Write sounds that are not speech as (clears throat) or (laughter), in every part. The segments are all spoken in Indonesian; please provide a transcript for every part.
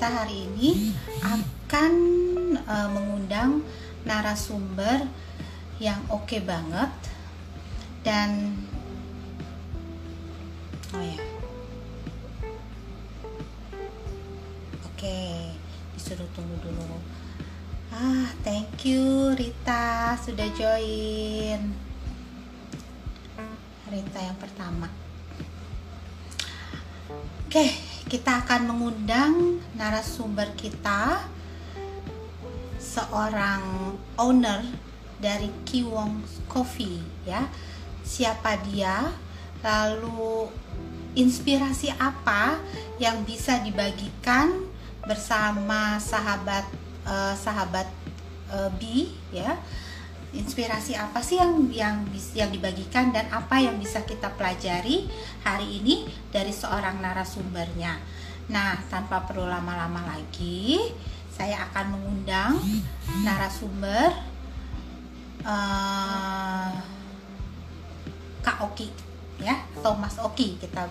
kita hari ini akan uh, mengundang narasumber yang oke okay banget dan oh ya. Oke okay, disuruh tunggu dulu. Ah thank you Rita sudah join. Rita yang pertama. Oke, kita akan mengundang narasumber kita seorang owner dari Kiwong Coffee ya. Siapa dia? Lalu inspirasi apa yang bisa dibagikan bersama sahabat uh, sahabat uh, B ya inspirasi apa sih yang yang yang dibagikan dan apa yang bisa kita pelajari hari ini dari seorang narasumbernya. Nah, tanpa perlu lama-lama lagi, saya akan mengundang narasumber uh, Kak Oki ya, atau Mas Oki kita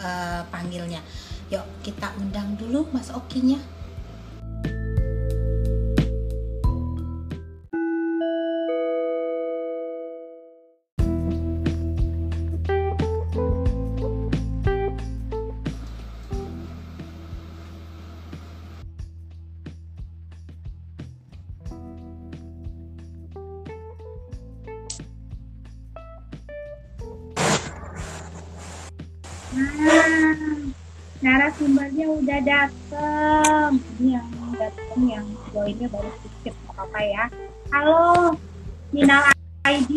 uh, panggilnya. Yuk, kita undang dulu Mas Okinya. narasumbernya udah dateng. Ini yang dateng yang joinnya baru sedikit apa apa ya. Halo Minal ID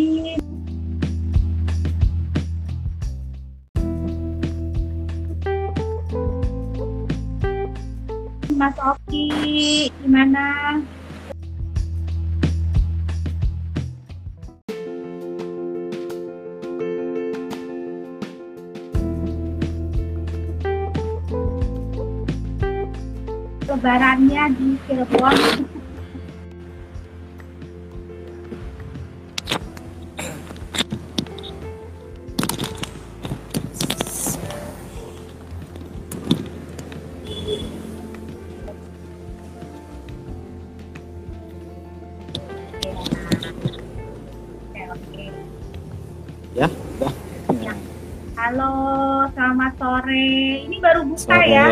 buka sore. ya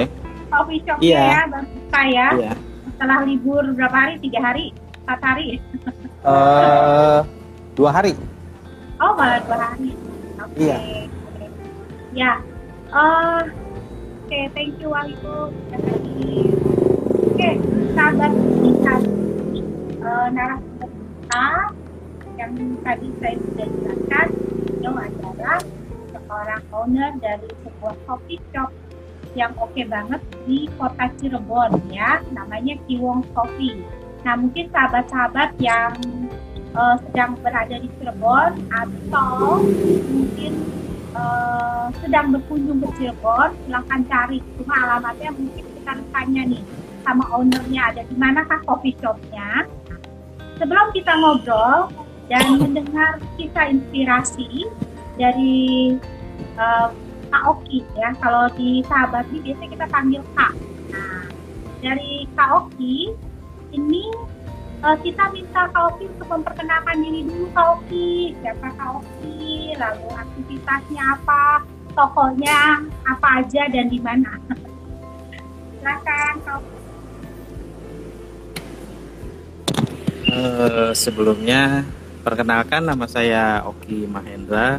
coffee shop iya. ya, baru buka ya. Iya. Setelah libur berapa hari? Tiga hari? Empat hari? Uh, dua hari. Oh, malah dua hari. Oke. Okay. Iya. Ya. Uh, Oke, okay, thank you Wahyu. Oke, okay, sahabat kita uh, narasumber kita yang tadi saya sudah jelaskan, beliau adalah seorang owner dari sebuah coffee shop yang oke okay banget di kota Cirebon ya, namanya Kiwong Coffee. Nah mungkin sahabat-sahabat yang uh, sedang berada di Cirebon atau mungkin uh, sedang berkunjung ke Cirebon, silahkan cari. Cuma alamatnya mungkin kita tanya nih sama ownernya ada di manakah coffee shopnya. Sebelum kita ngobrol dan mendengar kisah inspirasi dari uh, Kak Oki ya. Kalau di sahabat ini biasanya kita panggil Kak. Nah, dari Kak Oki ini uh, kita minta Kak Oki untuk memperkenalkan diri dulu Kak Oki. Siapa Kak Oki, lalu aktivitasnya apa, tokonya apa aja dan di mana. Silakan Kak Oki. Uh, sebelumnya perkenalkan nama saya Oki Mahendra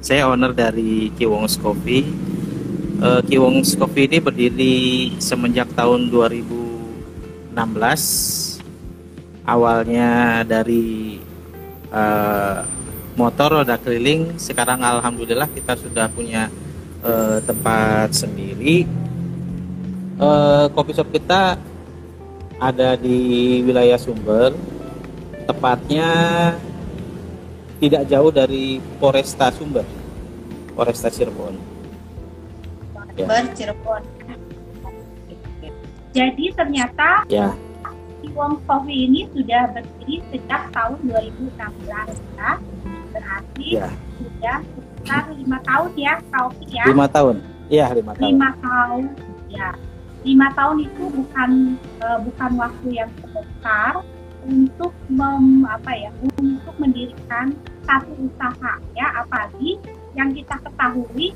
saya owner dari Kiwong's Coffee. Uh, Kiwong's Coffee ini berdiri semenjak tahun 2016. Awalnya dari uh, motor roda keliling, sekarang alhamdulillah kita sudah punya uh, tempat sendiri. Uh, kopi shop kita ada di wilayah Sumber, tepatnya tidak jauh dari Polresta Sumber, Polresta Cirebon. Sumber ya. Cirebon. Jadi ternyata ya. Wong Coffee ini sudah berdiri sejak tahun 2016 ya. Berarti ya. sudah sekitar lima tahun ya, Coffee ya. Lima tahun. Iya lima tahun. lima tahun ya lima tahun itu bukan eh, bukan waktu yang sebentar untuk mem, apa ya untuk mendirikan satu usaha ya apalagi yang kita ketahui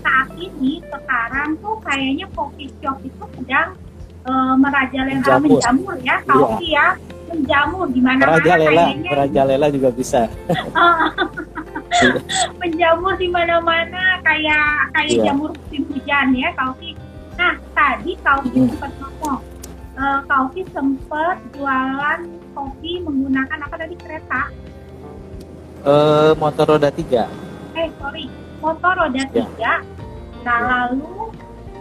saat ini sekarang tuh kayaknya coffee shop itu sedang eh, merajalela Menjamur. menjamur ya kopi ya menjamur di mana-mana kayaknya merajalela juga bisa. (laughs) menjamur di mana-mana kayak kayak Iya. jamur musim hujan ya Kaufi. Nah tadi Kaufi Hmm. sempat ngomong, uh, Kaufi sempat jualan kopi menggunakan apa tadi kereta? Eh, motor roda tiga. Eh sorry, motor roda Ya. tiga. Nah lalu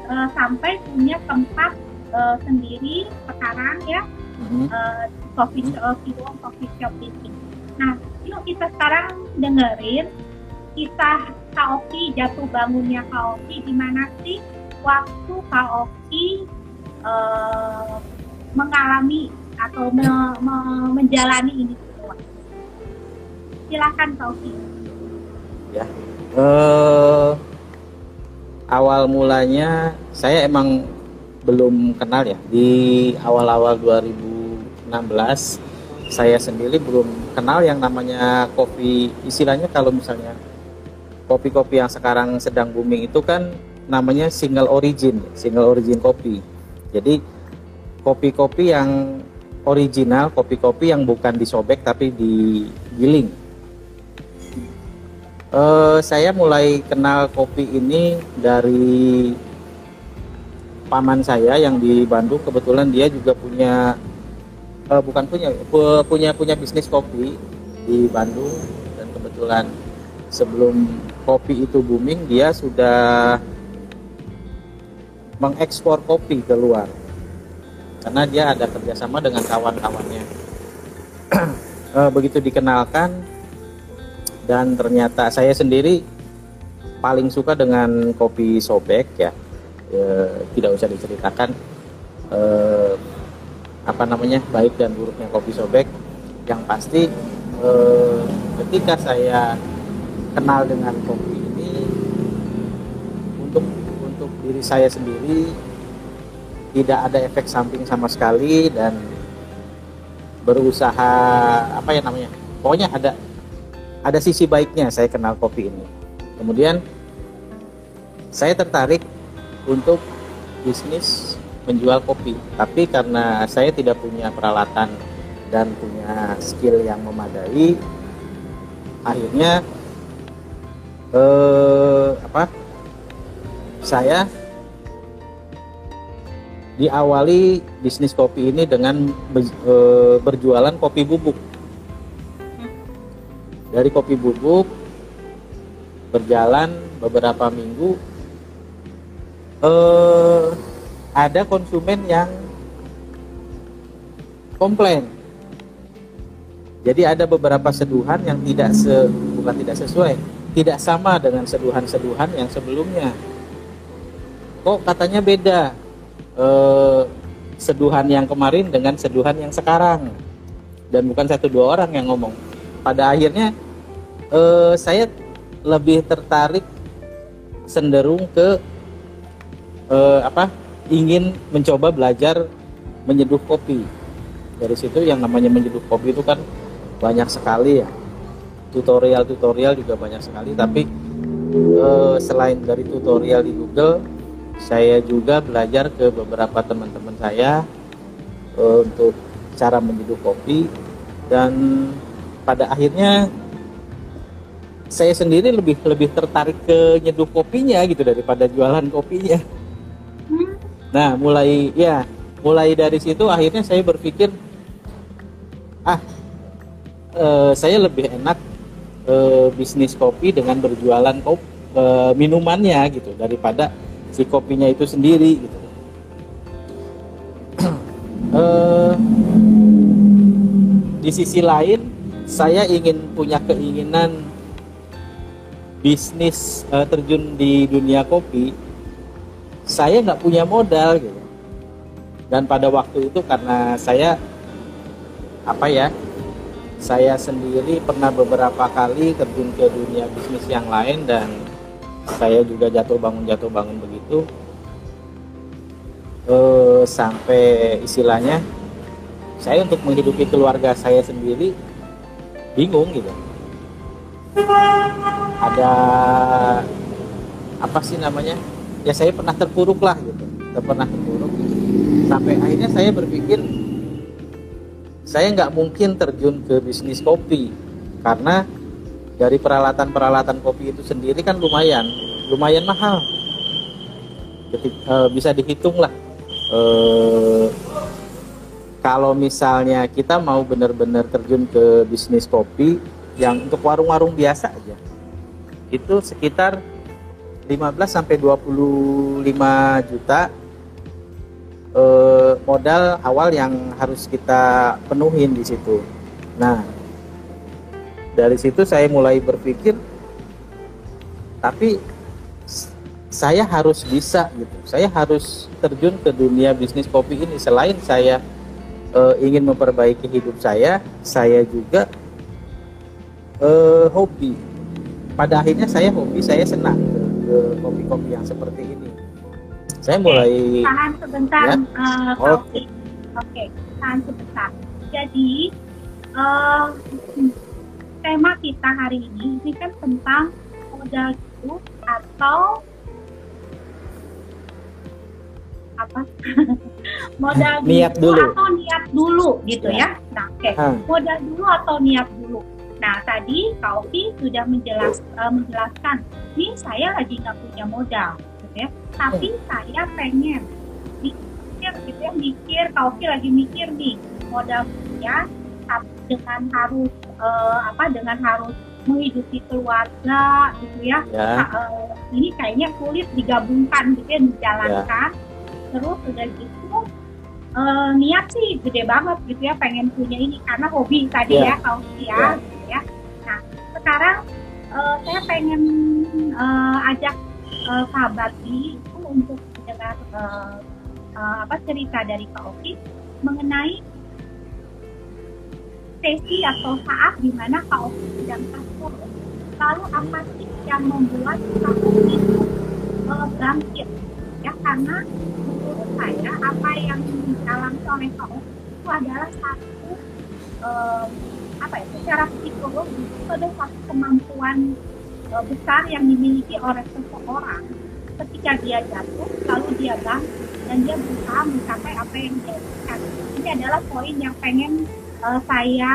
uh, sampai punya tempat uh, sendiri sekarang ya Mhm. uh, coffee shop, uh, coffee shop ini. Nah, yuk kita sekarang dengerin kisah Kaoki jatuh bangunnya Kaoki gimana sih waktu Kaoki uh, mengalami atau me- me- menjalani ini semua. Silakan Kaoki. Eh, awal mulanya saya emang belum kenal ya di awal-awal 2016 saya sendiri belum kenal yang namanya kopi istilahnya kalau misalnya kopi-kopi yang sekarang sedang booming itu kan namanya single origin single origin kopi jadi kopi-kopi yang original kopi-kopi yang bukan disobek tapi digiling Eh, saya mulai kenal kopi ini dari paman saya yang di Bandung. Kebetulan dia juga punya, eh, bukan punya, pu- punya punya bisnis kopi di Bandung. Dan kebetulan sebelum kopi itu booming, dia sudah mengekspor kopi ke luar. Karena dia ada kerjasama dengan kawan-kawannya. (clears throat) Eh, begitu dikenalkan, dan ternyata saya sendiri paling suka dengan kopi sobek ya. Eh, tidak usah diceritakan. Eh, apa namanya baik dan buruknya kopi sobek. Yang pasti eh, ketika saya kenal dengan kopi ini untuk untuk diri saya sendiri tidak ada efek samping sama sekali dan berusaha apa ya namanya pokoknya ada ada sisi baiknya saya kenal kopi ini. Kemudian saya tertarik untuk bisnis menjual kopi, tapi karena saya tidak punya peralatan dan punya skill yang memadai, akhirnya eh, apa? Saya diawali bisnis kopi ini dengan eh, berjualan kopi bubuk dari kopi bubuk berjalan beberapa minggu eh ada konsumen yang komplain. Jadi ada beberapa seduhan yang tidak se bukan tidak sesuai tidak sama dengan seduhan-seduhan yang sebelumnya. Kok katanya beda eh, seduhan yang kemarin dengan seduhan yang sekarang? Dan bukan satu dua orang yang ngomong. Pada akhirnya eh, saya lebih tertarik cenderung ke eh, apa ingin mencoba belajar menyeduh kopi. Dari situ yang namanya menyeduh kopi itu kan banyak sekali ya. Tutorial-tutorial juga banyak sekali tapi eh, selain dari tutorial di Google saya juga belajar ke beberapa teman-teman saya eh, untuk cara menyeduh kopi. Dan pada akhirnya saya sendiri lebih lebih tertarik ke nyeduh kopinya gitu daripada jualan kopinya. Nah, mulai ya, mulai dari situ akhirnya saya berpikir ah eh, saya lebih enak eh, bisnis kopi dengan berjualan kop, eh, minumannya gitu daripada si kopinya itu sendiri gitu. (clears throat) Eh, di sisi lain saya ingin punya keinginan bisnis eh, terjun di dunia kopi saya nggak punya modal gitu. Dan pada waktu itu karena saya apa ya saya sendiri pernah beberapa kali terjun ke dunia bisnis yang lain dan saya juga jatuh bangun jatuh bangun begitu. Itu eh, sampai istilahnya saya untuk menghidupi keluarga saya sendiri bingung gitu ada apa sih namanya? Ya saya pernah terpuruk lah gitu. Pernah terpuruk. Sampai akhirnya saya berpikir saya nggak mungkin terjun ke bisnis kopi. Karena dari peralatan-peralatan kopi itu sendiri kan lumayan lumayan mahal. Ketik, e, bisa dihitung lah. E, kalau misalnya kita mau benar-benar terjun ke bisnis kopi yang untuk warung-warung biasa aja itu sekitar 15 sampai 25 juta eh, modal awal yang harus kita penuhin di situ. Nah, dari situ saya mulai berpikir tapi saya harus bisa gitu. Saya harus terjun ke dunia bisnis kopi ini selain saya uh, ingin memperbaiki hidup saya, saya juga uh, hobi. Pada akhirnya saya hobi, saya senang ke kopi-kopi yang seperti ini. Saya mulai tahan sebentar ya? uh, Oke. Oke, tahan sebentar. Jadi uh, tema kita hari ini ini kan tentang modal itu atau apa (laughs) modal niat dulu, dulu atau niat dulu gitu ya, ya. nah oke okay. hmm. modal dulu atau niat dulu Nah, tadi Kak Ovi sudah menjelas, uh, menjelaskan, ini saya lagi nggak punya modal, gitu ya. Tapi saya pengen mikir, gitu ya, mikir, Kak Ovi lagi mikir nih, modal punya, dengan harus uh, apa, dengan harus menghidupi keluarga, gitu ya. ya. Nah, uh, ini kayaknya sulit digabungkan, gitu ya, dijalankan. Ya. Terus udah gitu, uh, niat sih gede banget gitu ya pengen punya ini karena hobi tadi yeah. ya kau ya yeah sekarang uh, saya pengen uh, ajak uh, sahabat itu untuk mendengar uh, uh, apa cerita dari Kak Oki mengenai sesi atau saat di mana Kak Oki sedang terpuruk. Lalu apa sih yang membuat Kak Oki itu uh, bangkit? Ya karena menurut saya apa yang dialami oleh Kak Oki itu adalah satu apa ya secara psikologi itu ada satu kemampuan uh, besar yang dimiliki oleh seseorang. Ketika dia jatuh lalu dia bangkit dan dia berusaha mencapai apa yang dia inginkan. Ini adalah poin yang pengen uh, saya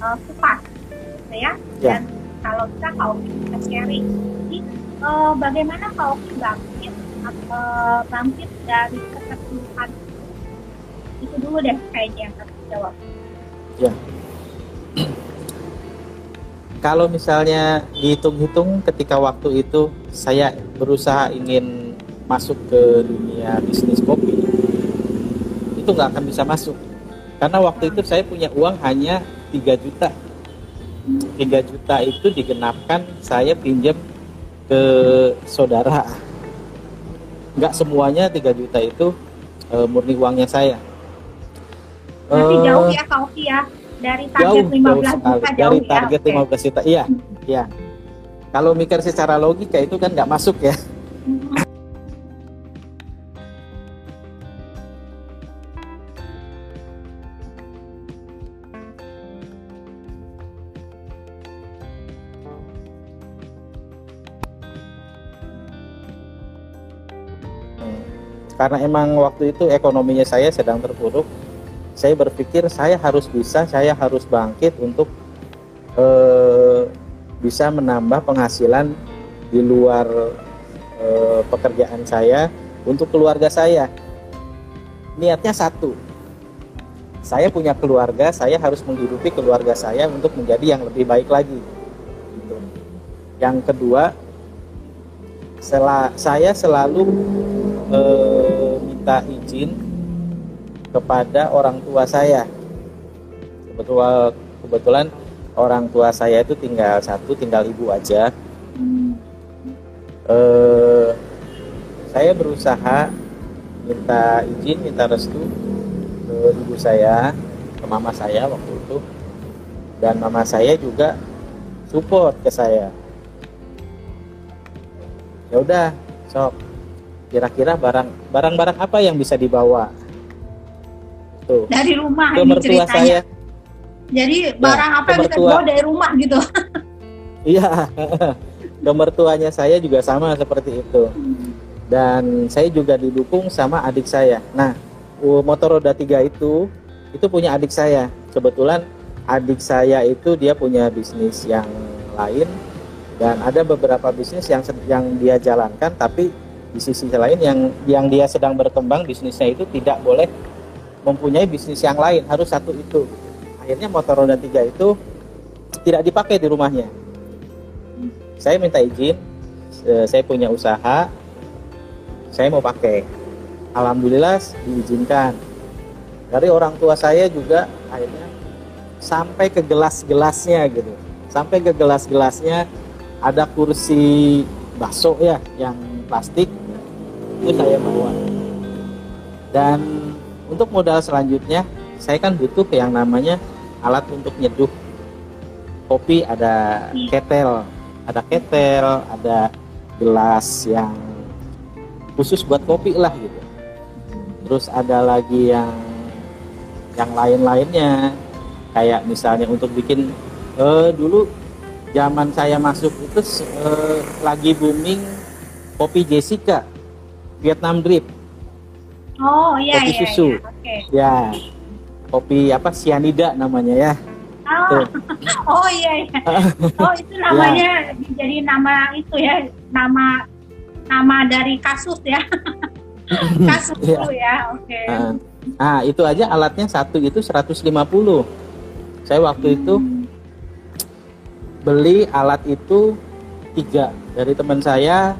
uh, kupas gitu ya. ya. Dan kalau kita kau kita sharing. Jadi uh, bagaimana kau bangkit uh, bangkit dari keterpurukan itu dulu deh kayaknya yang harus jawab ya kalau misalnya dihitung-hitung ketika waktu itu saya berusaha ingin masuk ke dunia bisnis kopi itu nggak akan bisa masuk. Karena waktu itu saya punya uang hanya 3 juta. 3 juta itu digenapkan saya pinjam ke saudara. Nggak semuanya 3 juta itu e, murni uangnya saya. Uh, jauh ya Kak ya dari target jauh, 15 jauh juta jauh dari ya, target ya, 15 juta. Iya iya. Kalau mikir secara logika itu kan nggak masuk ya. Karena emang waktu itu ekonominya saya sedang terpuruk saya berpikir saya harus bisa, saya harus bangkit untuk eh, bisa menambah penghasilan di luar eh, pekerjaan saya untuk keluarga saya. Niatnya satu, saya punya keluarga, saya harus menghidupi keluarga saya untuk menjadi yang lebih baik lagi. Gitu. Yang kedua, sel saya selalu eh, minta izin kepada orang tua saya. Kebetulan kebetulan orang tua saya itu tinggal satu, tinggal ibu aja. Eh, saya berusaha minta izin, minta restu ke ibu saya, ke mama saya waktu itu, dan mama saya juga support ke saya. Ya udah, sok kira-kira barang barang-barang apa yang bisa dibawa tuh Dari rumah ke ini ceritanya. saya. Jadi barang apa yang bisa mertua. dibawa dari rumah gitu. (laughs) iya. (laughs) Ke mertuanya saya juga sama seperti itu. Dan saya juga didukung sama adik saya. Nah motor roda tiga itu itu punya adik saya. Kebetulan adik saya itu dia punya bisnis yang lain. Dan ada beberapa bisnis yang yang dia jalankan tapi di sisi lain yang yang dia sedang berkembang bisnisnya itu tidak boleh mempunyai bisnis yang lain harus satu itu. Akhirnya motor roda tiga itu tidak dipakai di rumahnya. Saya minta izin eh, saya punya usaha saya mau pakai. Alhamdulillah diizinkan. Dari orang tua saya juga akhirnya sampai ke gelas-gelasnya gitu. Sampai ke gelas-gelasnya ada kursi bakso ya yang plastik itu saya bawa. Dan untuk modal selanjutnya saya kan butuh yang namanya alat untuk nyeduh. Kopi ada ketel ada ketel ada gelas yang khusus buat kopi lah gitu. Terus ada lagi yang yang lain-lainnya. Kayak misalnya untuk bikin eh, dulu zaman saya masuk itu eh, lagi booming kopi Jessica Vietnam Drip Oh iya Kopi iya. susu. iya. Oke. ya kopi apa sianida namanya ya Oh, Tuh. (laughs) oh iya iya. (laughs) Oh itu namanya jadi nama itu ya nama nama dari kasus ya. (laughs) kasus dulu ya. Oke. Nah, nah, itu aja alatnya satu itu 150 saya waktu itu beli alat itu tiga dari teman saya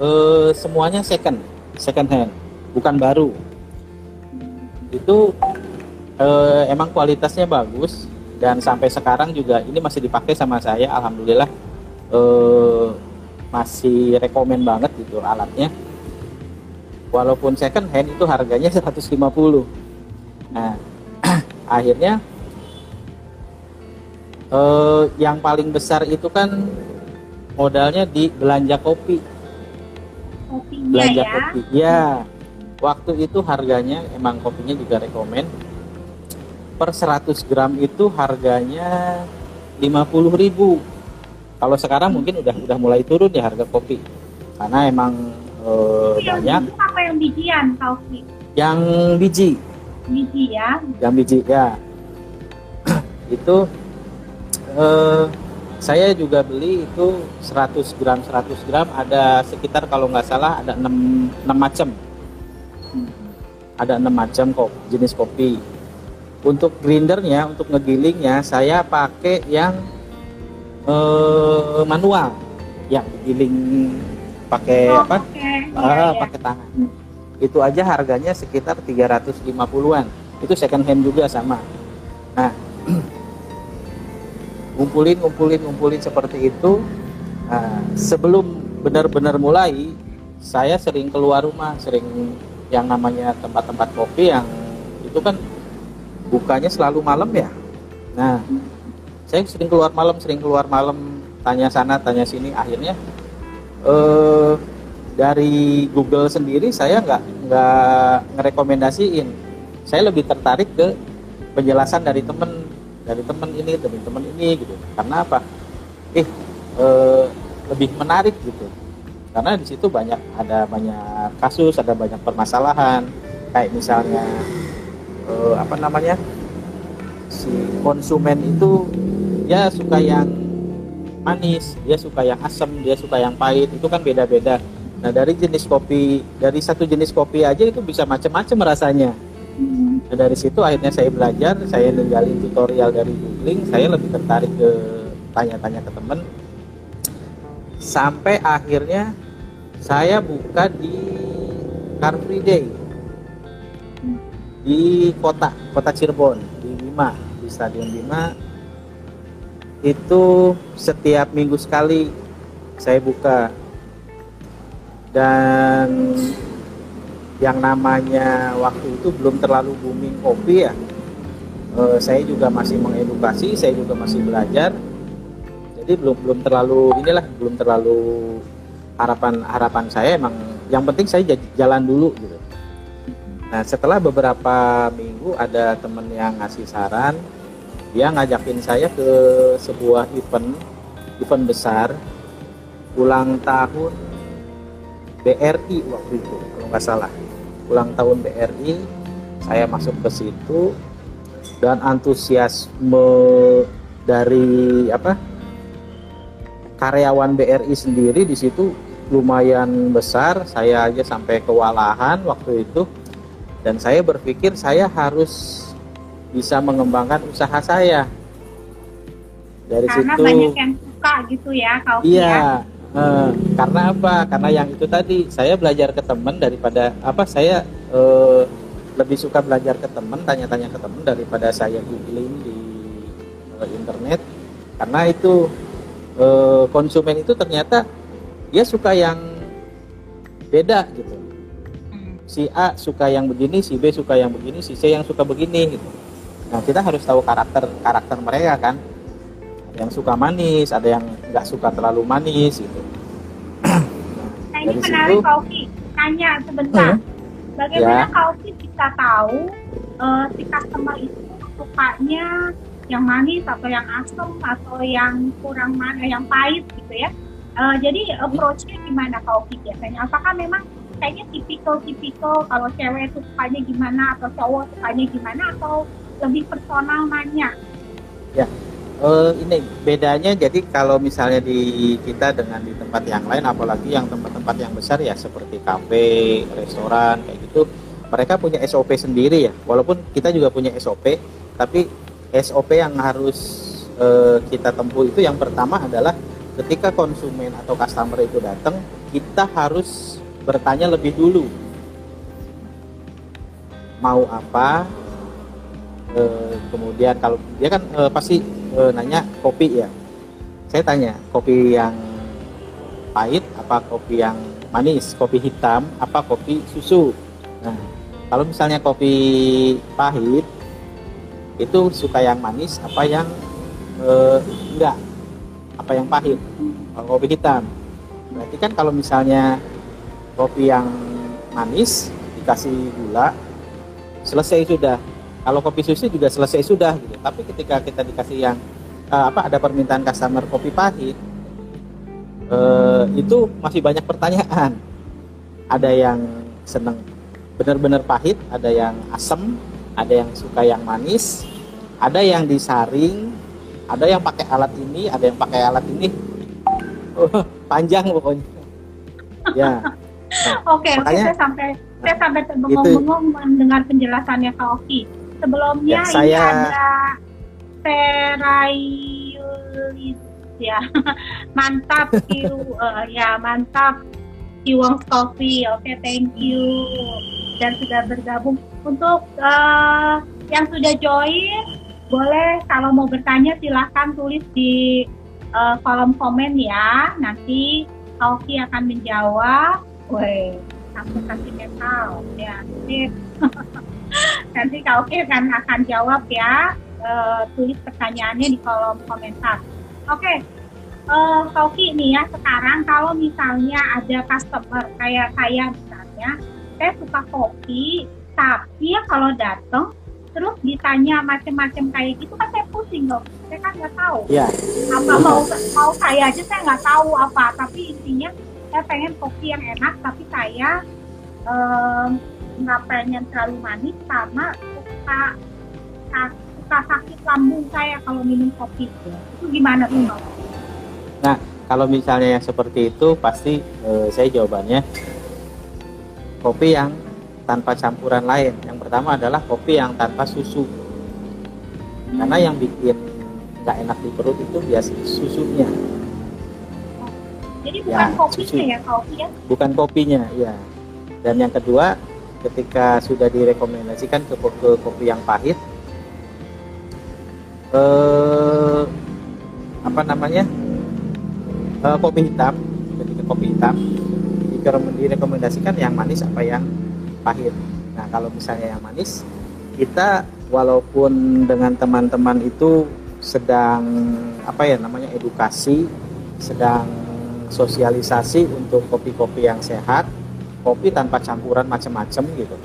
eh, semuanya second second hand bukan baru. Itu eh, emang kualitasnya bagus dan sampai sekarang juga ini masih dipakai sama saya alhamdulillah eh, masih rekomen banget gitu alatnya. Walaupun second hand itu harganya (laughs) 150 nah (clears throat) akhirnya eh, yang paling besar itu kan modalnya di belanja kopi. Kopinya belanja ya. kopi ya waktu itu harganya emang kopinya juga rekomen. Per 100 gram itu harganya 50.000 kalau sekarang mungkin udah udah mulai turun ya harga kopi. Karena emang Itu yang banyak. biji apa yang bijian Kaufi? yang biji. Biji ya. yang biji ya. (clears throat) Itu eh, saya juga beli itu 100 gram 100 gram. Ada sekitar kalau nggak salah ada 6, 6 macam ada 6 macam kok jenis kopi untuk grindernya untuk ngegilingnya saya pakai yang eh, manual yang digiling pakai Oh, apa Oke. Iya, Ah, iya. pakai tangan. Itu aja harganya sekitar 350-an. Itu second hand juga sama. Nah, (clears throat) ngumpulin, ngumpulin, ngumpulin seperti itu. Nah, sebelum benar-benar mulai, saya sering keluar rumah, sering yang namanya tempat-tempat kopi yang itu kan bukanya selalu malam ya. Nah, saya sering keluar malam, sering keluar malam, tanya sana, tanya sini. Akhirnya eh dari Google sendiri saya nggak nggak ngerekomendasiin. Saya lebih tertarik ke penjelasan dari temen dari temen ini, dari temen ini gitu. Karena apa? Eh, eh, lebih menarik gitu. Karena di situ banyak ada banyak kasus, ada banyak permasalahan. Kayak misalnya eh, apa namanya si konsumen itu dia suka yang manis, dia suka yang asam, dia suka yang pahit, itu kan beda-beda. Nah dari jenis kopi, dari satu jenis kopi aja itu bisa macam-macam rasanya. Nah, dari situ akhirnya saya belajar, saya ninggalin tutorial dari googling, saya lebih tertarik ke tanya-tanya ke temen. Sampai akhirnya saya buka di Car Free Day. Di kota kota Cirebon di Bima di Stadion Bima. Itu setiap minggu sekali saya buka. Dan yang namanya waktu itu belum terlalu booming kopi ya. Eh, saya juga masih mengedukasi saya juga masih belajar jadi belum belum terlalu inilah belum terlalu harapan harapan saya emang yang penting saya jalan dulu gitu. Nah setelah beberapa minggu ada temen yang ngasih saran dia ngajakin saya ke sebuah event event besar ulang tahun BRI waktu itu kalau nggak salah. Ulang tahun BRI saya masuk ke situ dan antusiasme dari apa karyawan BRI sendiri di situ lumayan besar. Saya aja sampai kewalahan waktu itu. Dan saya berpikir saya harus bisa mengembangkan usaha saya. Dari karena situ banyak yang suka gitu ya iya ya. eh, karena apa? Karena yang itu tadi saya belajar ke teman daripada apa saya eh, lebih suka belajar ke teman tanya-tanya ke teman daripada saya googling di eh, internet. Karena itu eh, konsumen itu ternyata dia suka yang beda gitu si A suka yang begini si B suka yang begini si C yang suka begini gitu Nah kita harus tahu karakter karakter mereka kan. Ada yang suka manis, ada yang nggak suka terlalu manis gitu. Nah ini menarik Kauki, tanya sebentar. Hmm. Bagaimana ya. Kauki bisa tahu uh, si customer itu sukanya yang manis atau yang asam atau yang kurang mana, yang pahit gitu ya? Uh, jadi approach-nya gimana Kauki biasanya? Apakah memang kayaknya tipikal-tipikal kalau cewek sukanya gimana atau cowok sukanya gimana atau lebih personal nanya. Ya, uh, ini bedanya jadi kalau misalnya di kita dengan di tempat yang lain, apalagi yang tempat-tempat yang besar ya seperti kafe, restoran kayak gitu, mereka punya SOP sendiri ya. Walaupun kita juga punya SOP, tapi SOP yang harus uh, kita tempuh itu yang pertama adalah ketika konsumen atau customer itu datang, kita harus bertanya lebih dulu. Mau apa, e, kemudian kalau dia kan e, pasti e, nanya kopi ya. Saya tanya kopi yang pahit apa kopi yang manis? Kopi hitam apa kopi susu? Nah kalau misalnya kopi pahit itu suka yang manis apa yang e, enggak. Apa yang pahit. Kalau kopi hitam. Berarti kan kalau misalnya kopi yang manis dikasih gula selesai sudah. Kalau kopi susu juga selesai sudah gitu. Tapi ketika kita dikasih yang uh, apa ada permintaan customer kopi pahit uh, itu masih banyak pertanyaan. Ada yang seneng benar-benar pahit ada yang asam ada yang suka yang manis ada yang disaring ada yang pakai alat ini ada yang pakai alat ini. Oh, (laughs) panjang pokoknya. Ya. Nah, oke oke saya sampai saya sampai terbengong-bengong mendengar penjelasannya Kak Oki. Sebelumnya ya, saya... ini ada Terayulis (laughs) ya. Mantap Q uh, ya mantap Kiwong Coffee oke okay, thank you. Dan sudah bergabung. Untuk uh, yang sudah join boleh kalau mau bertanya silahkan tulis di uh, kolom komen ya. Nanti Kauki akan menjawab. Woi, aku kasih metal ya (laughs) nanti Kak Oke kan akan jawab ya. Uh, tulis pertanyaannya di kolom komentar. Oke okay. Uh, Kak Oke nih ya sekarang kalau misalnya ada customer kayak saya misalnya saya suka kopi tapi ya kalau datang terus ditanya macam-macam kayak gitu kan saya pusing dong saya kan nggak tahu yeah. apa mau mau saya aja saya nggak tahu apa tapi intinya saya pengen kopi yang enak tapi saya um, nggak pengen terlalu manis sama suka suka sakit lambung saya kalau minum kopi itu gimana tuh hmm. Nah kalau misalnya yang seperti itu pasti eh, saya jawabannya kopi yang tanpa campuran lain. Yang pertama adalah kopi yang tanpa susu. Hmm. Karena yang bikin nggak enak di perut itu biasa susunya. Jadi bukan ya, kopinya susu. ya kopi ya? Bukan kopinya, ya. Dan yang kedua ketika sudah direkomendasikan ke, ke kopi yang pahit eh, apa namanya eh, kopi hitam ketika kopi hitam direkomendasikan yang manis apa yang pahit. Nah kalau misalnya yang manis kita walaupun dengan teman-teman itu sedang apa ya namanya edukasi sedang sosialisasi untuk kopi-kopi yang sehat kopi tanpa campuran macam-macam gitu.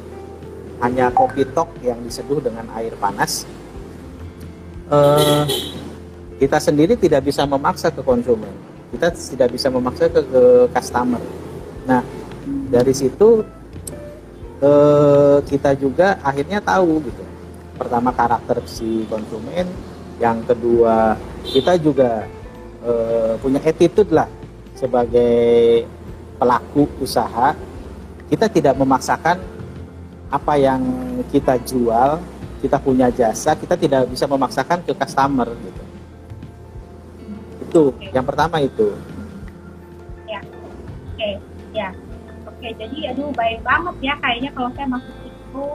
Hanya kopi tok yang diseduh dengan air panas. Uh, kita sendiri tidak bisa memaksa ke konsumen kita tidak bisa memaksa ke, ke customer. Nah dari situ uh, kita juga akhirnya tahu gitu. Pertama karakter si konsumen yang kedua kita juga uh, punya attitude lah sebagai pelaku usaha. Kita tidak memaksakan apa yang kita jual kita punya jasa kita tidak bisa memaksakan ke customer gitu itu okay. yang pertama itu ya oke okay. ya oke okay. jadi aduh baik banget ya kayaknya kalau saya masuk itu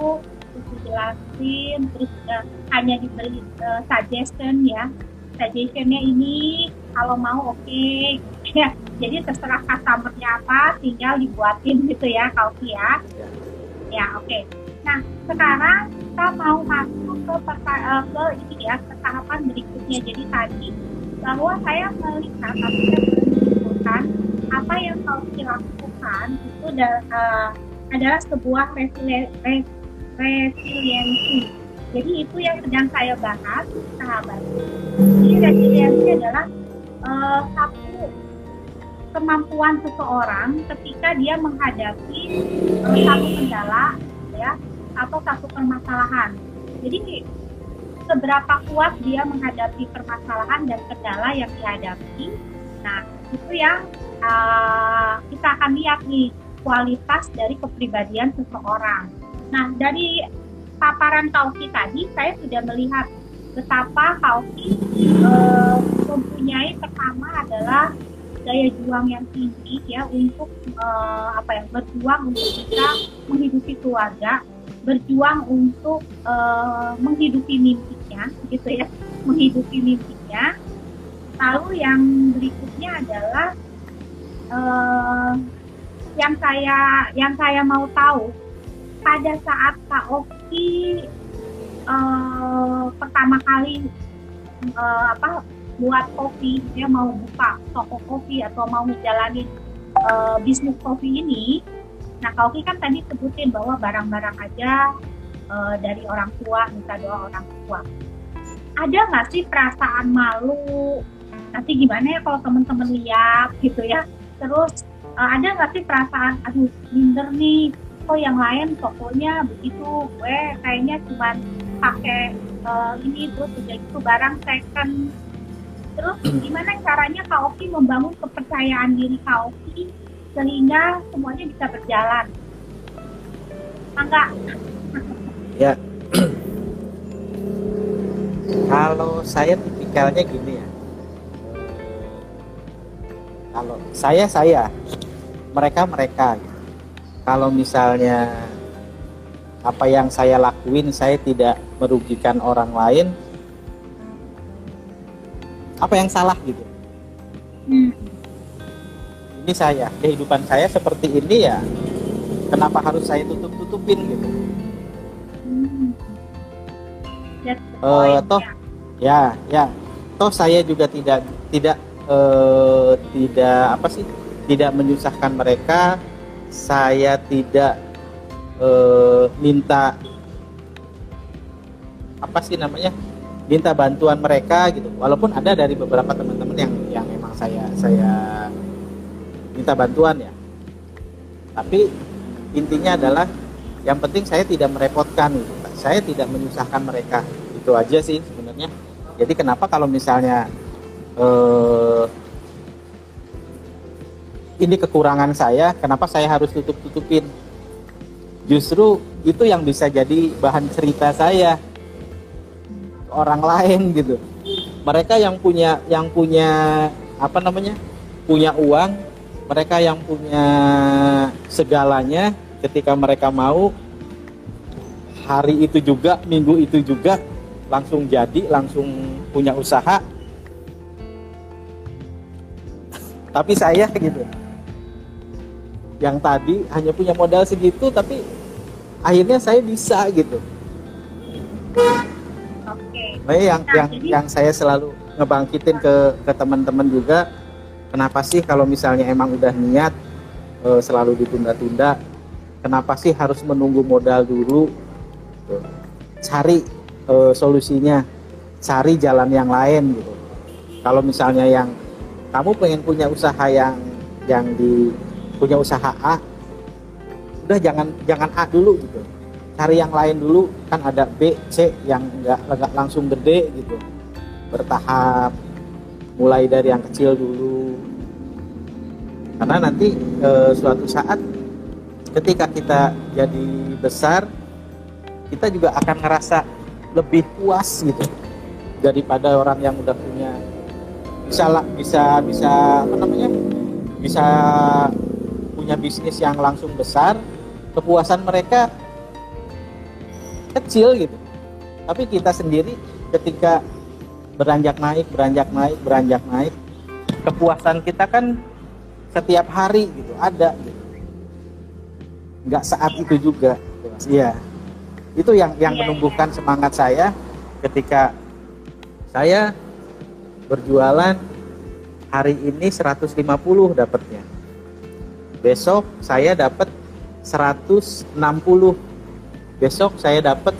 terus dijelasin terus uh, hanya diberi uh, suggestion ya suggestionnya ini kalau mau oke okay. (laughs) ya jadi terserah customernya apa tinggal dibuatin gitu ya Kauki ya ya, ya oke okay. nah sekarang kita mau masuk ke uh, ke ini ya ke tahapan berikutnya jadi tadi bahwa saya melihat atau saya menyimpulkan apa yang Kauki lakukan itu uh, adalah sebuah resiliensi jadi itu yang sedang saya bahas sahabat jadi resiliensi adalah uh, satu kemampuan seseorang ketika dia menghadapi uh, satu kendala ya atau satu permasalahan. Jadi seberapa kuat dia menghadapi permasalahan dan kendala yang dihadapi. Nah, itu yang uh, kita akan lihat nih kualitas dari kepribadian seseorang. Nah, dari paparan Tauki tadi saya sudah melihat betapa Kauki uh, mempunyai pertama adalah daya juang yang tinggi ya untuk uh, apa ya berjuang untuk bisa menghidupi keluarga berjuang untuk uh, menghidupi mimpinya gitu ya menghidupi mimpinya. Lalu yang berikutnya adalah uh, yang saya yang saya mau tahu pada saat Kak Oki uh, pertama kali uh, apa buat kopi dia mau buka toko kopi atau mau menjalani uh, bisnis kopi ini nah kopi kan tadi sebutin bahwa barang-barang aja uh, dari orang tua minta doa orang tua ada nggak sih perasaan malu? Nanti gimana ya kalau teman-teman lihat gitu ya? Terus uh, ada nggak sih perasaan aduh minder nih kok yang lain tokonya begitu gue kayaknya cuma pakai uh, ini terus udah itu barang second. Terus gimana caranya Kak Oki membangun kepercayaan diri Kak Oki sehingga semuanya bisa berjalan? Enggak ya kalau saya tipikalnya gini ya. Kalau saya saya. Mereka mereka kalau misalnya apa yang saya lakuin saya tidak merugikan orang lain apa yang salah gitu? Hmm. ini saya kehidupan saya seperti ini ya kenapa harus saya tutup tutupin gitu uh, toh ya ya. Toh saya juga tidak tidak uh, tidak apa sih tidak menyusahkan mereka. Saya tidak uh, minta apa sih namanya minta bantuan mereka gitu. Walaupun ada dari beberapa teman-teman yang yang memang saya saya minta bantuan ya. Tapi intinya adalah yang penting saya tidak merepotkan gitu. saya tidak menyusahkan mereka itu aja sih sebenarnya. Jadi kenapa kalau misalnya eh, ini kekurangan saya kenapa saya harus tutup tutupin justru itu yang bisa jadi bahan cerita saya. Orang lain gitu. Mereka yang punya yang punya apa namanya punya uang mereka yang punya segalanya ketika mereka mau hari itu juga minggu itu juga langsung jadi langsung punya usaha. Tapi saya gitu. Yang tadi hanya punya modal segitu tapi akhirnya saya bisa gitu. Oke. Nah, yang nah, yang jadi... yang saya selalu ngebangkitin ke ke teman-teman juga kenapa sih kalau misalnya emang udah niat e, selalu ditunda-tunda kenapa sih harus menunggu modal dulu? Cari uh, solusinya. Cari jalan yang lain gitu. Kalau misalnya yang kamu pengen punya usaha yang yang di punya usaha A udah jangan jangan A dulu gitu. Cari yang lain dulu kan ada B C yang nggak nggak langsung gede gitu. Bertahap mulai dari yang kecil dulu. Karena nanti e, suatu saat ketika kita jadi besar kita juga akan ngerasa lebih puas gitu daripada orang yang udah punya bisa bisa bisa apa namanya? Bisa punya bisnis yang langsung besar kepuasan mereka kecil gitu. Tapi kita sendiri ketika beranjak naik beranjak naik beranjak naik kepuasan kita kan setiap hari gitu ada gitu. Nggak saat itu juga iya itu yang yang iya, menumbuhkan iya. semangat saya ketika saya berjualan hari ini 150 dapatnya. Besok saya dapat 160 besok saya dapat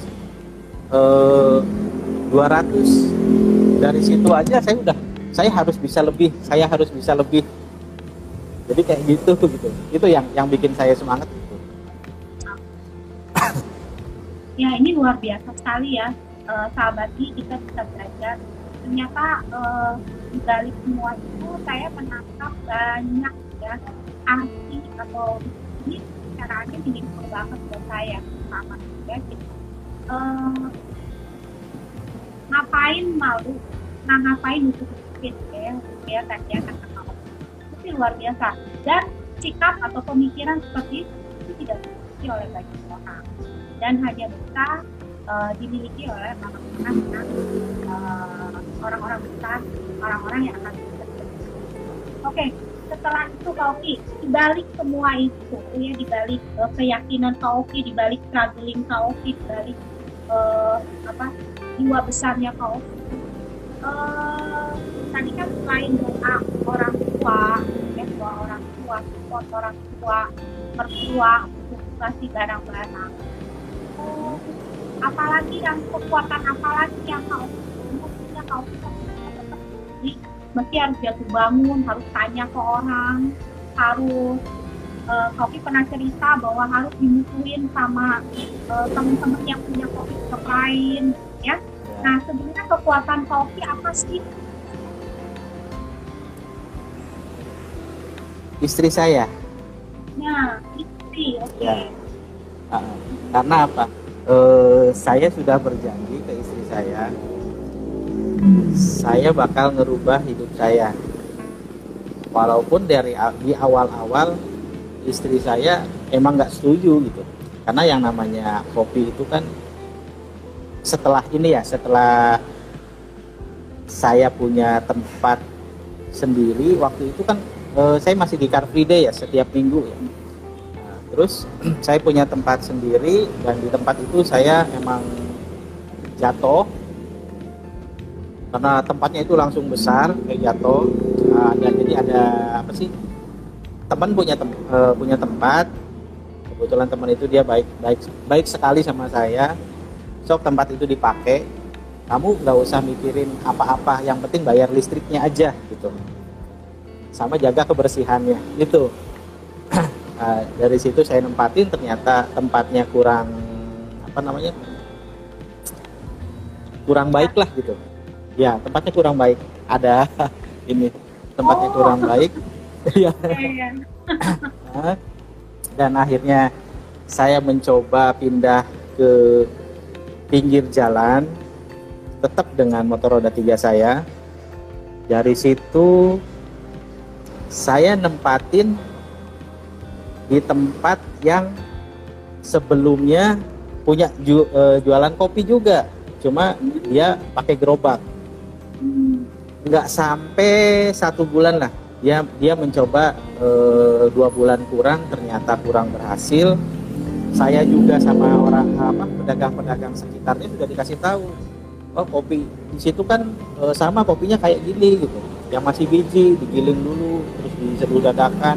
eh, 200 dari situ aja saya udah saya harus bisa lebih saya harus bisa lebih. Jadi kayak gitu gitu. Itu yang yang bikin saya semangat ya ini luar biasa sekali ya uh, sahabat kita bisa belajar. Ternyata uh, di balik semua itu saya menangkap banyak ya arti atau ini caranya meaningful banget buat saya. Sama ya gitu. Ngapain malu? Nah ngapain itu ya ya kan ya kata itu luar biasa. Dan sikap atau pemikiran seperti itu tidak dimiliki oleh banyak orang dan hanya bisa uh, dimiliki oleh yang uh, orang-orang besar, orang-orang yang akan bekerja. Oke, okay, setelah itu Kauki, dibalik semua itu, ya dibalik uh, keyakinan Kauki, dibalik struggling Kauki, dibalik uh, apa jiwa besarnya Kauki. Uh, tadi kan selain doa orang tua, ya doa orang tua, support orang tua, mertua kasih barang-barang apalagi yang kekuatan apalagi yang kau punya kau mesti harus jatuh bangun harus tanya ke orang harus uh, Kopi pernah cerita bahwa harus dimusuhin sama uh, teman-teman yang punya kopi lain ya. Nah sebenarnya kekuatan kopi apa sih? Istri saya. Nah istri oke. Okay. ya karena apa? Uh, saya sudah berjanji ke istri saya saya bakal ngerubah hidup saya. Walaupun dari di awal-awal istri saya emang nggak setuju gitu. Karena yang namanya kopi itu kan setelah ini ya setelah saya punya tempat sendiri waktu itu kan uh, saya masih di Car Free Day ya setiap minggu ya terus (clears throat) saya punya tempat sendiri dan di tempat itu saya emang jatuh. Karena tempatnya itu langsung besar kayak jatuh. Uh, dan jadi ada apa sih teman punya tem uh, punya tempat. Kebetulan teman itu dia baik baik baik sekali sama saya. Sok tempat itu dipakai. Kamu nggak usah mikirin apa-apa yang penting bayar listriknya aja gitu. Sama jaga kebersihannya itu uh, dari situ saya nempatin ternyata tempatnya kurang apa namanya kurang baik lah gitu. Ya tempatnya kurang baik. Ada (laughs) ini tempatnya oh. kurang baik. (laughs) Ya (laughs) dan akhirnya saya mencoba pindah ke pinggir jalan tetap dengan motor roda tiga saya. Dari situ saya nempatin di tempat yang sebelumnya punya ju, uh, jualan kopi juga. Cuma dia pakai gerobak. Nggak sampai satu bulan lah. Dia dia mencoba uh, dua bulan kurang ternyata kurang berhasil. Saya juga sama orang apa pedagang-pedagang sekitarnya sudah dikasih tahu oh kopi di situ kan uh, sama kopinya kayak gini gitu. Yang masih biji digiling dulu terus diseduh dadakan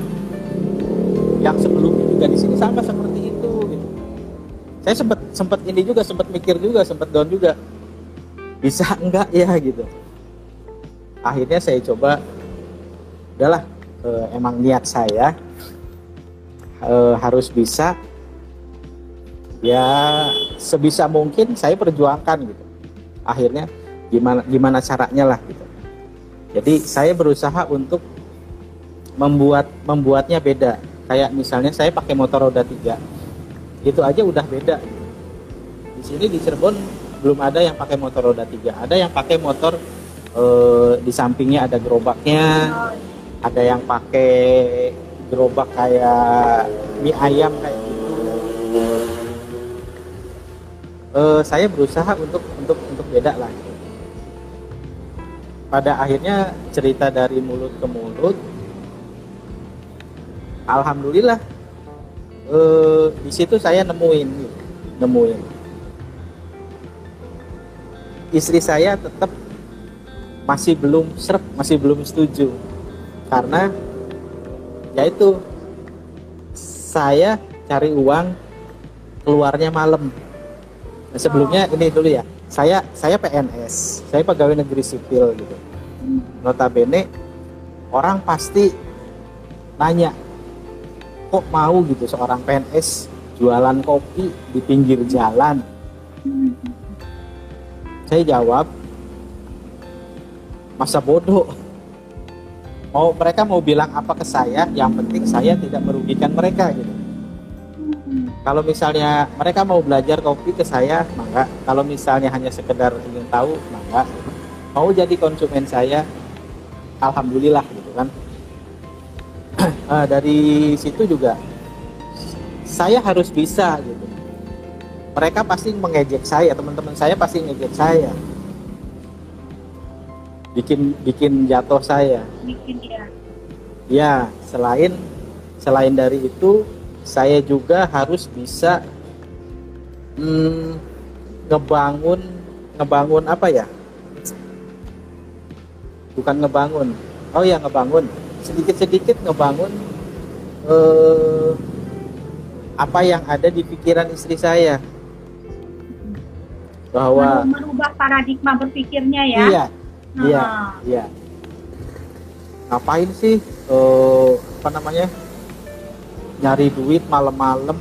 juga di sini sama seperti itu saya sempat sempat ini juga sempat mikir juga sempat down juga. Bisa enggak ya gitu. Akhirnya saya coba udahlah eh, emang niat saya eh, harus bisa ya sebisa mungkin saya perjuangkan gitu. Akhirnya gimana gimana caranya lah gitu. Jadi saya berusaha untuk membuat membuatnya beda kayak misalnya saya pakai motor roda tiga. Itu aja udah beda. Di sini di Cirebon belum ada yang pakai motor roda tiga. Ada yang pakai motor eh, di sampingnya ada gerobaknya. Ada yang pakai gerobak kayak mie ayam kayak gitu. Eh, saya berusaha untuk untuk untuk beda lah. Pada akhirnya cerita dari mulut ke mulut alhamdulillah eh, di situ saya nemuin nemuin. Istri saya tetap masih belum serp masih belum setuju. Karena yaitu saya cari uang keluarnya malam. Nah, sebelumnya ini dulu ya saya saya PNS saya pegawai negeri sipil gitu. Notabene orang pasti nanya kok mau gitu seorang PNS jualan kopi di pinggir jalan? Saya jawab masa bodoh. Mau mereka mau bilang apa ke saya yang penting saya tidak merugikan mereka gitu. Kalau misalnya mereka mau belajar kopi ke saya mangga kalau misalnya hanya sekedar ingin tahu mangga mau jadi konsumen saya alhamdulillah gitu kan uh, dari situ juga saya harus bisa gitu. Mereka pasti mengejek saya teman-teman saya pasti ngejek saya. Bikin bikin jatuh saya. Bikin ya. Ya selain selain dari itu saya juga harus bisa hmm, ngebangun ngebangun apa ya? Bukan ngebangun. Oh ya ngebangun sedikit-sedikit ngebangun eh, apa yang ada di pikiran istri saya. Bahwa merubah paradigma berpikirnya ya? Iya iya Nah. iya. Ngapain sih eh, apa namanya nyari duit malam-malam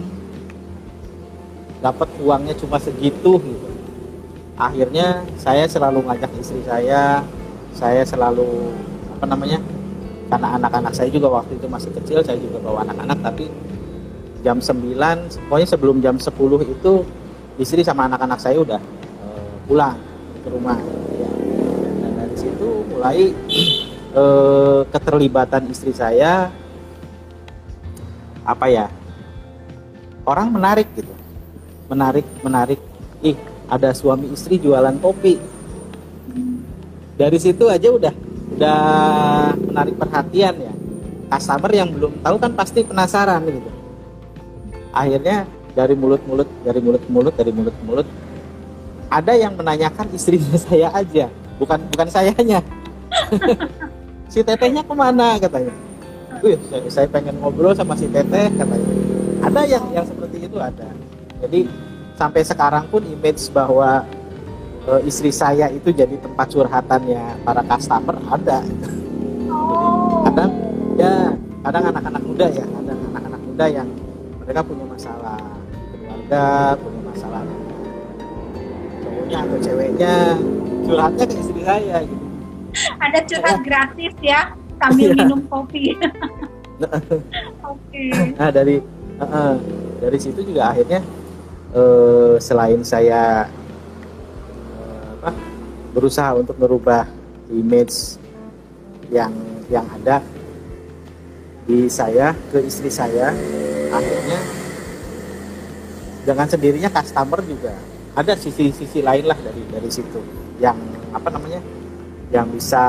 dapat uangnya cuma segitu gitu. Akhirnya saya selalu ngajak istri saya saya selalu apa namanya karena anak-anak saya juga waktu itu masih kecil saya juga bawa anak-anak tapi jam 9 pokoknya sebelum jam 10 itu istri sama anak-anak saya udah eh, pulang ke rumah. Ya. dan dari situ mulai (clears throat) eh, keterlibatan istri saya apa ya orang menarik gitu. Menarik menarik. Ih ada suami istri jualan kopi. Dari situ aja udah udah menarik perhatian ya. Customer yang belum tahu kan pasti penasaran gitu. Akhirnya dari mulut-mulut dari mulut-mulut dari mulut-mulut ada yang menanyakan istrinya (laughs) saya aja bukan bukan sayanya. (laughs) Si tetehnya ke mana katanya. Wih, saya, saya pengen ngobrol sama si teteh katanya. Ada yang yang seperti itu ada. Jadi sampai sekarang pun image bahwa e, istri saya itu jadi tempat curhatannya para customer ada. Oh. Kadang ya kadang anak-anak muda ya kadang anak-anak muda yang mereka punya masalah keluarga punya masalah cowoknya atau ceweknya curhatnya ke istri saya gitu. Ada curhat gratis ya sambil Iya. minum kopi. (laughs) Oke. Nah dari eh, eh, dari situ juga akhirnya eh, selain saya berusaha untuk merubah image yang yang ada di saya ke istri saya. Akhirnya dengan sendirinya customer juga. Ada sisi-sisi lain lah dari dari situ yang apa namanya yang bisa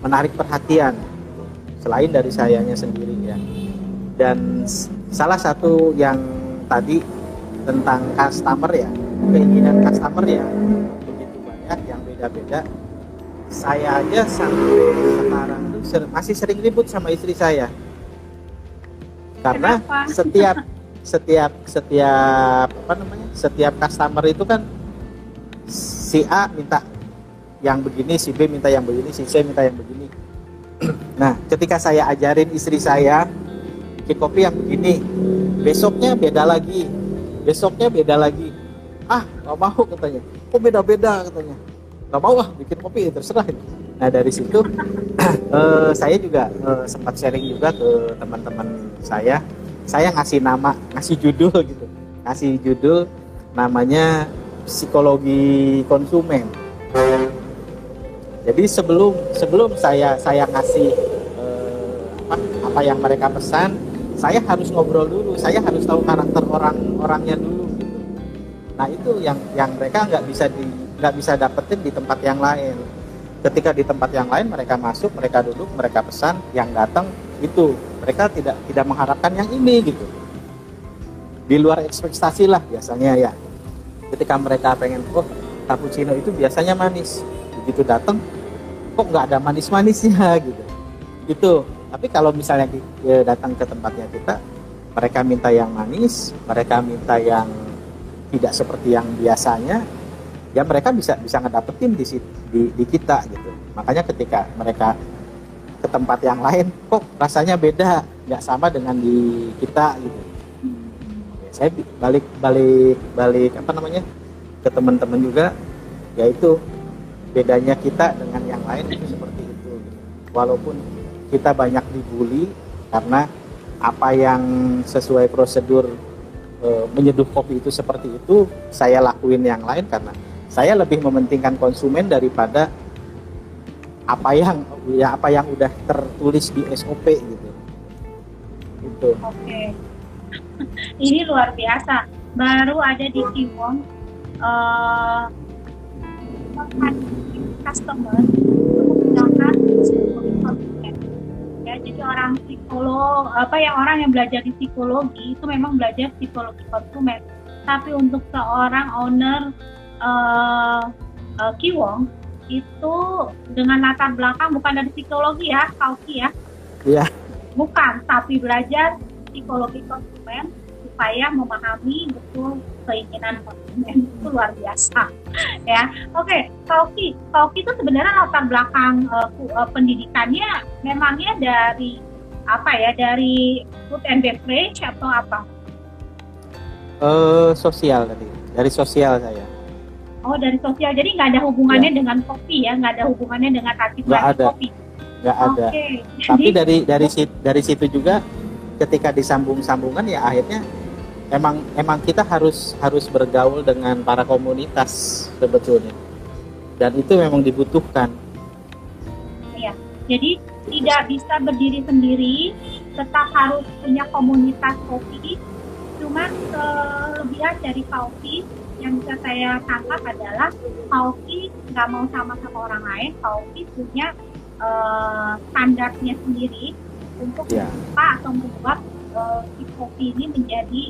menarik perhatian selain dari sayanya sendiri ya. Dan salah satu yang tadi tentang customer ya keinginan customer begitu banyak yang beda-beda. Saya aja sampai sekarang tuh masih sering ribut sama istri saya. Karena Kenapa? (laughs) setiap setiap setiap apa namanya setiap customer itu kan si A minta yang begini si B minta yang begini si C minta yang begini. (clears throat) Nah ketika saya ajarin istri saya bikin kopi yang begini besoknya beda lagi besoknya beda lagi ah nggak mau katanya. Kok beda-beda katanya. Nggak mau ah bikin kopi terserah nah dari situ uh, (clears throat) saya juga uh, sempat sharing juga ke teman-teman saya. Saya ngasih nama ngasih judul gitu. Ngasih judul namanya psikologi konsumen. Jadi sebelum sebelum saya saya ngasih uh, apa apa yang mereka pesan saya harus ngobrol dulu. Saya harus tahu karakter orang orangnya dulu. Nah itu yang yang mereka nggak bisa di nggak bisa dapetin di tempat yang lain. Ketika di tempat yang lain mereka masuk mereka duduk mereka pesan yang datang itu. Mereka tidak tidak mengharapkan yang ini gitu. Di luar ekspektasi lah biasanya ya. Ketika mereka pengen oh cappuccino itu biasanya manis. Begitu datang kok nggak ada manis-manisnya (laughs) gitu. Gitu tapi kalau misalnya ya, datang ke tempatnya kita mereka minta yang manis mereka minta yang tidak seperti yang biasanya ya mereka bisa bisa ngedapetin di, di di kita gitu makanya ketika mereka ke tempat yang lain kok rasanya beda nggak sama dengan di kita gitu ya, saya balik balik balik apa namanya ke teman-teman juga yaitu bedanya kita dengan yang lain itu seperti itu gitu. walaupun kita banyak dibully karena apa yang sesuai prosedur e, menyeduh kopi itu seperti itu saya lakuin yang lain karena saya lebih mementingkan konsumen daripada apa yang ya apa yang udah tertulis di SOP gitu. Itu. Oke. (laughs) Ini luar biasa. Baru ada di Kiwong uh, customer menggunakan jadi orang psikolog apa yang orang yang belajar di psikologi itu memang belajar psikologi konsumen tapi untuk seorang owner uh, uh, Kiwong itu dengan latar belakang bukan dari psikologi ya, Kauki ya. Iya. Bukan, tapi belajar psikologi konsumen supaya memahami betul keinginan konsumen itu luar biasa ya oke okay, Kauki Kauki itu sebenarnya latar belakang uh, uh, pendidikannya memangnya dari apa ya dari food and beverage atau apa uh, sosial tadi dari sosial saya Oh dari sosial, jadi nggak ada hubungannya ya. dengan kopi ya, nggak ada hubungannya dengan ada. kopi. Nggak ada. Okay. Tapi jadi, dari dari dari situ juga, ketika disambung-sambungan ya akhirnya emang emang kita harus harus bergaul dengan para komunitas sebetulnya, dan itu memang dibutuhkan. Iya, jadi tidak bisa berdiri sendiri, tetap harus punya komunitas kopi. Cuman kelebihan dari kopi yang bisa saya tangkap adalah Pauki nggak mau sama sama orang lain Pauki punya uh, standarnya sendiri untuk yeah. atau membuat uh, si kopi ini menjadi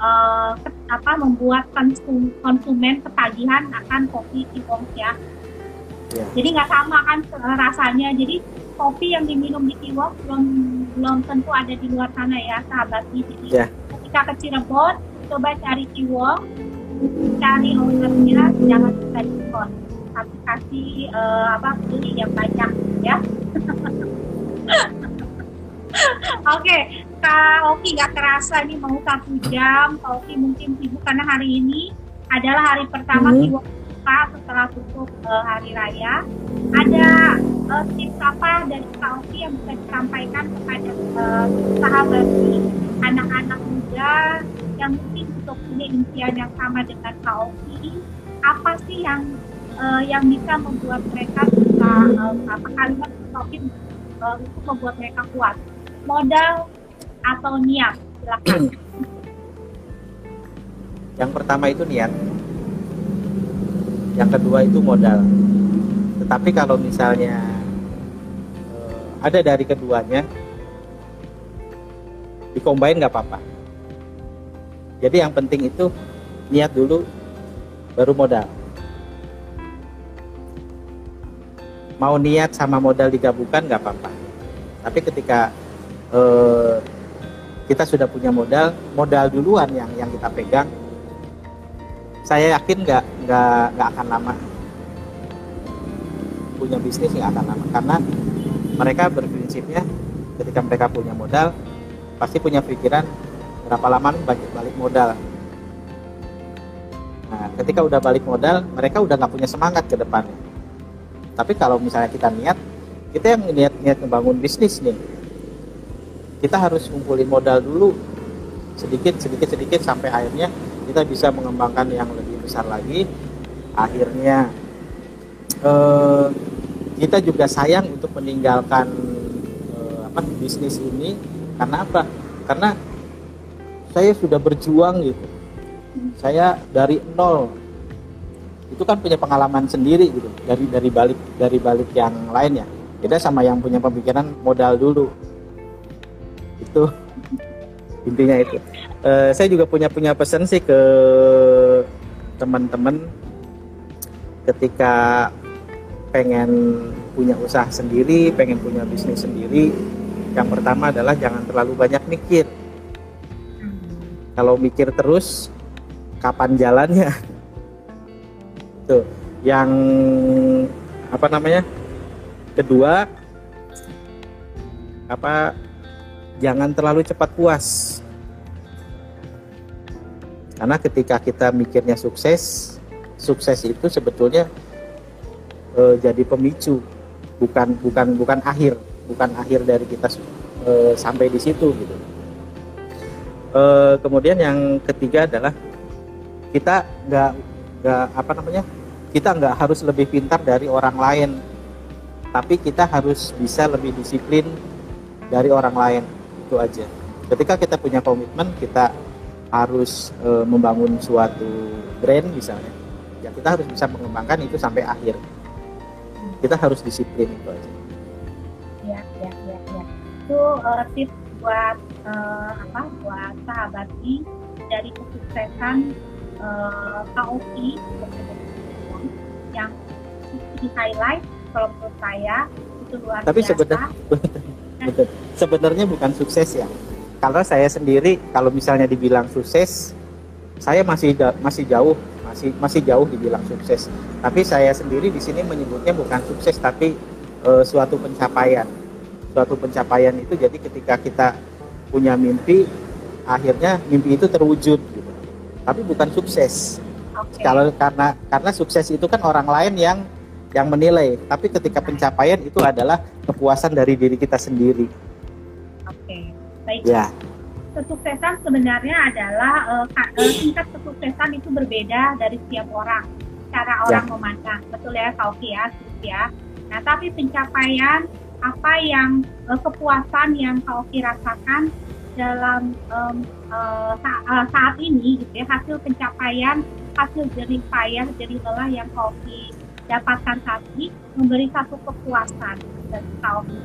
uh, apa membuat konsum, konsumen ketagihan akan kopi Kiwong ya. Yeah. Jadi nggak sama kan rasanya. Jadi kopi yang diminum di Kiwong belum belum tentu ada di luar sana ya sahabat. Jadi yeah. ketika ke Cirebon coba cari Kiwong cari ownernya jangan kita diskon tapi kasih uh, apa beli yang banyak ya (laughs) Oke, okay. Kak Oki nggak kerasa nih mau satu jam. Kak Oki mungkin sibuk karena hari ini adalah hari pertama hmm. buka setelah tutup uh, hari raya. Ada uh, tips apa dari Kak Oki yang bisa disampaikan kepada uh, sahabat anak-anak muda yang mungkin untuk punya impian yang sama dengan KOP apa sih yang uh, yang bisa membuat mereka bisa uh, apa kalimat KOP uh, untuk membuat mereka kuat modal atau niat? Silakan. Yang pertama itu niat. Yang kedua itu modal. Tetapi kalau misalnya uh, ada dari keduanya dikombain nggak apa-apa. Jadi yang penting itu niat dulu baru modal. Mau niat sama modal digabungkan nggak apa-apa. Tapi ketika eh, kita sudah punya modal modal duluan yang yang kita pegang. Saya yakin nggak nggak nggak akan lama. Punya bisnis nggak akan lama. Karena mereka berprinsipnya ketika mereka punya modal pasti punya pikiran berapa lama nih balik balik modal. Nah ketika udah balik modal mereka udah nggak punya semangat ke depannya. Tapi kalau misalnya kita niat kita yang niat niat membangun bisnis nih kita harus kumpulin modal dulu. Sedikit sedikit sedikit sampai akhirnya kita bisa mengembangkan yang lebih besar lagi. Akhirnya eh, kita juga sayang untuk meninggalkan eh, apa bisnis ini. Karena apa? Karena saya sudah berjuang gitu. Saya dari nol. Itu kan punya pengalaman sendiri gitu. Dari dari balik dari balik yang lainnya beda sama yang punya pemikiran modal dulu itu intinya itu. Uh, saya juga punya punya pesan sih ke teman-teman ketika pengen punya usaha sendiri pengen punya bisnis sendiri yang pertama adalah jangan terlalu banyak mikir. Kalau mikir terus kapan jalannya? (laughs) Tuh yang apa namanya? Kedua apa jangan terlalu cepat puas. Karena ketika kita mikirnya sukses, sukses itu sebetulnya e, jadi pemicu, bukan bukan bukan akhir, bukan akhir dari kita e, sampai di situ gitu. E, kemudian yang ketiga adalah kita nggak nggak apa namanya kita nggak harus lebih pintar dari orang lain, tapi kita harus bisa lebih disiplin dari orang lain itu aja. Ketika kita punya komitmen kita harus e, membangun suatu brand misalnya ya kita harus bisa mengembangkan itu sampai akhir. Kita harus disiplin itu aja. Ya ya ya ya. Itu uh, tips buat uh, apa buat sahabat I dari kesuksesan uh, KOI yang di highlight kalau menurut saya itu luar tapi biasa. sebenarnya (laughs) betul. Sebenarnya bukan sukses ya. Karena saya sendiri kalau misalnya dibilang sukses saya masih masih jauh masih masih jauh dibilang sukses. Tapi saya sendiri di sini menyebutnya bukan sukses tapi e, suatu pencapaian. Suatu pencapaian itu jadi ketika kita punya mimpi akhirnya mimpi itu terwujud gitu. tapi bukan sukses. Okay. kalau karena karena sukses itu kan orang lain yang yang menilai tapi ketika pencapaian itu adalah kepuasan dari diri kita sendiri Baik. Ya. Kesuksesan sebenarnya adalah uh, tingkat kesuksesan itu berbeda dari setiap orang. Cara orang ya. memandang, betul ya, Kauki ya, ya. Nah, tapi pencapaian apa yang uh, kepuasan yang Kauki rasakan dalam um, uh, saat ini, gitu ya, hasil pencapaian, hasil jerih payah, jerih lelah yang Kauki dapatkan saat ini memberi satu kepuasan dan Kauki.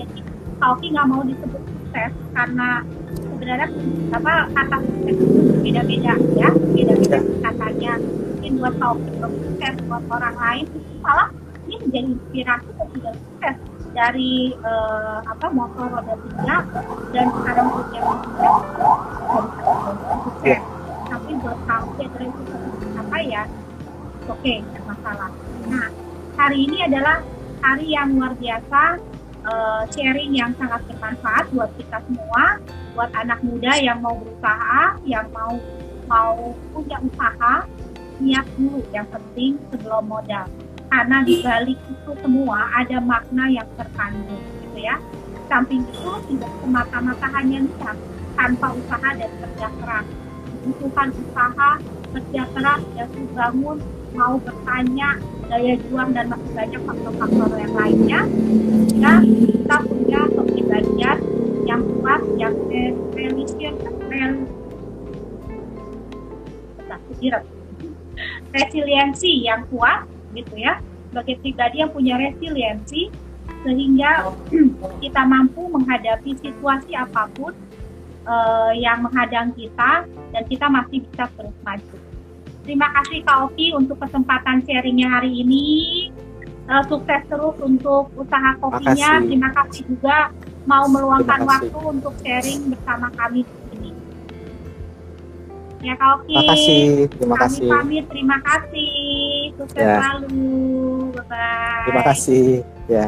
Jadi Kauki nggak mau disebut sukses karena sebenarnya apa kata sukses itu beda-beda ya. Beda-beda katanya. Mungkin buat kaum sukses buat orang lain itu malah ini menjadi inspirasi juga sukses dari uh, apa motor roda tiga dan sekarang punya sukses. Sukses tapi buat kaum yang itu apa ya? Oke okay, masalah nah hari ini adalah hari yang luar biasa uh, sharing yang sangat bermanfaat buat kita semua, buat anak muda yang mau berusaha, yang mau mau punya usaha, niat dulu yang penting sebelum modal. Karena di balik itu semua ada makna yang terkandung, gitu ya. Samping itu tidak semata-mata hanya niat tanpa usaha dan kerja keras. Dibutuhkan usaha, kerja keras, dan bangun, mau bertanya, daya juang dan masih banyak faktor-faktor yang lainnya. Sehingga kita punya kepribadian yang kuat yang religion resiliensi yang kuat gitu ya. Sebagai pribadi yang punya resiliensi sehingga (clears throat) kita mampu menghadapi situasi apa pun uh, yang menghadang kita dan kita masih bisa terus maju. Terima kasih Kak Oki untuk kesempatan sharingnya hari ini. Uh, sukses terus untuk usaha kopinya. Terima kasih juga mau meluangkan waktu untuk sharing bersama kami di sini. Ya Kak Oki. Terima kasih, terima kami kasih. pamit, terima kasih. Sukses Ya. selalu. Bye-bye. Terima kasih. Ya.